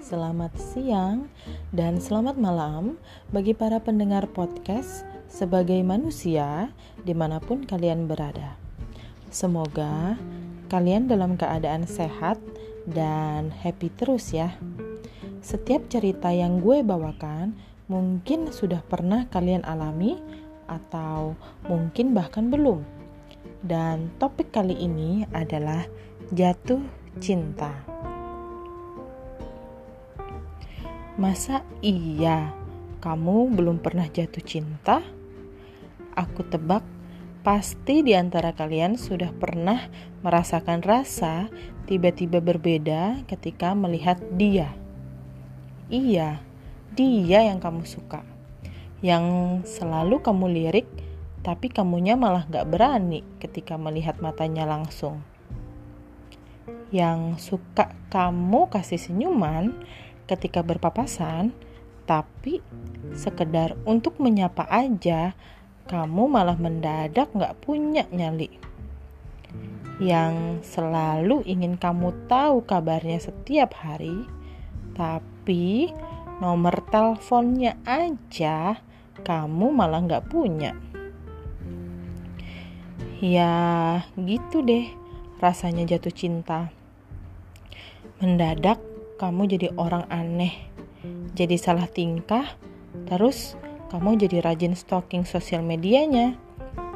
siang, dan selamat malam bagi para pendengar podcast sebagai manusia di mana pun kalian berada. Semoga kalian dalam keadaan sehat dan happy terus ya. Setiap cerita yang gue bawakan mungkin sudah pernah kalian alami atau mungkin bahkan belum. Dan topik kali ini adalah jatuh cinta. Masa iya kamu belum pernah jatuh cinta? Aku tebak pasti di antara kalian sudah pernah merasakan rasa tiba-tiba berbeda ketika melihat dia. Iya, dia yang kamu suka. Yang selalu kamu lirik, tapi kamunya malah gak berani ketika melihat matanya langsung yang suka kamu kasih senyuman ketika berpapasan, tapi sekedar untuk menyapa aja, kamu malah mendadak gak punya nyali. Yang selalu ingin kamu tahu kabarnya setiap hari, tapi nomor teleponnya aja kamu malah gak punya. Ya gitu deh rasanya jatuh cinta. Mendadak kamu jadi orang aneh, jadi salah tingkah, terus kamu jadi rajin stalking sosial medianya.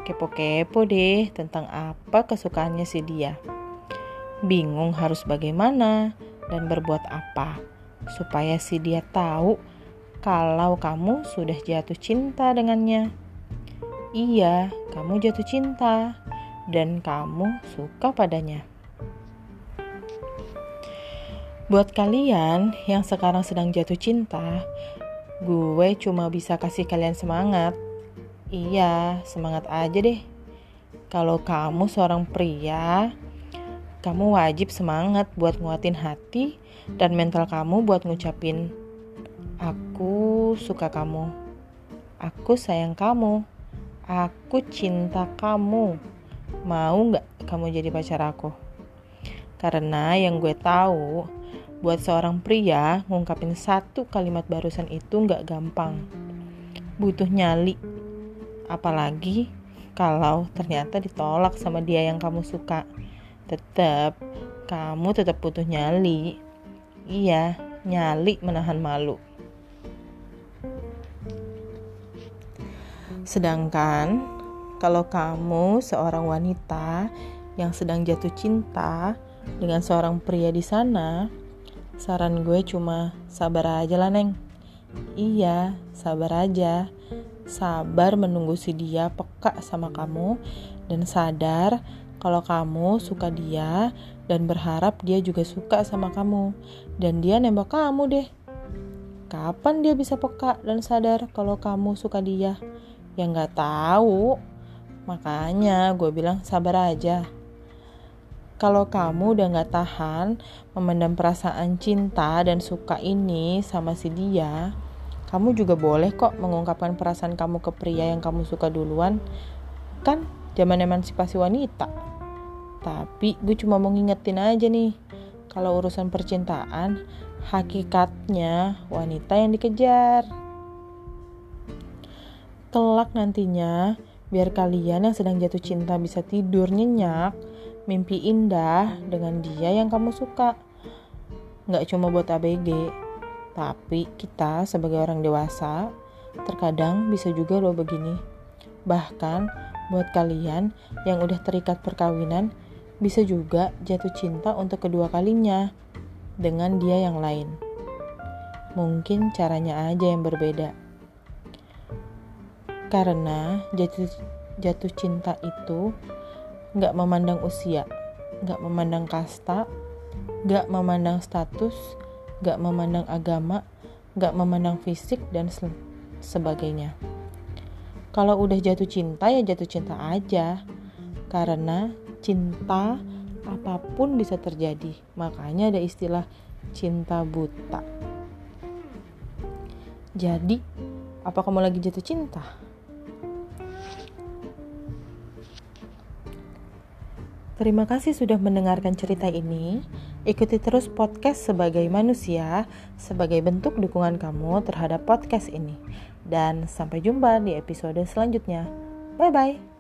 Kepo-kepo deh tentang apa kesukaannya si dia. Bingung harus bagaimana dan berbuat apa supaya si dia tahu kalau kamu sudah jatuh cinta dengannya. Iya, kamu jatuh cinta dan kamu suka padanya. Buat kalian yang sekarang sedang jatuh cinta, gue cuma bisa kasih kalian semangat. Iya, semangat aja deh. Kalau kamu seorang pria, kamu wajib semangat buat nguatin hati dan mental kamu buat ngucapin, "Aku suka kamu, aku sayang kamu, aku cinta kamu. Mau nggak kamu jadi pacar aku?" Karena yang gue tahu, Buat seorang pria, ngungkapin satu kalimat barusan itu nggak gampang. Butuh nyali. Apalagi kalau ternyata ditolak sama dia yang kamu suka. Tetap, kamu tetap butuh nyali. Iya, nyali menahan malu. Sedangkan kalau kamu seorang wanita yang sedang jatuh cinta dengan seorang pria di sana, Saran gue cuma sabar aja lah neng. Iya, sabar aja. Sabar menunggu si dia peka sama kamu dan sadar kalau kamu suka dia dan berharap dia juga suka sama kamu dan dia nembak kamu deh. Kapan dia bisa peka dan sadar kalau kamu suka dia? Ya nggak tahu. Makanya gue bilang sabar aja. Kalau kamu udah gak tahan memendam perasaan cinta dan suka ini sama si dia, kamu juga boleh kok mengungkapkan perasaan kamu ke pria yang kamu suka duluan. Kan zaman emansipasi wanita. Tapi gue cuma mau ngingetin aja nih, kalau urusan percintaan, hakikatnya wanita yang dikejar. Kelak nantinya, biar kalian yang sedang jatuh cinta bisa tidur nyenyak, mimpi indah dengan dia yang kamu suka. Nggak cuma buat ABG, tapi kita sebagai orang dewasa terkadang bisa juga loh begini. Bahkan buat kalian yang udah terikat perkawinan bisa juga jatuh cinta untuk kedua kalinya dengan dia yang lain. Mungkin caranya aja yang berbeda. Karena jatuh jatuh cinta itu nggak memandang usia, nggak memandang kasta, nggak memandang status, nggak memandang agama, nggak memandang fisik dan sebagainya. Kalau udah jatuh cinta ya jatuh cinta aja, karena cinta apa pun bisa terjadi. Makanya ada istilah cinta buta. Jadi, apa kamu lagi jatuh cinta? Terima kasih sudah mendengarkan cerita ini. Ikuti terus podcast sebagai manusia sebagai bentuk dukungan kamu terhadap podcast ini. Dan sampai jumpa di episode selanjutnya. Bye bye.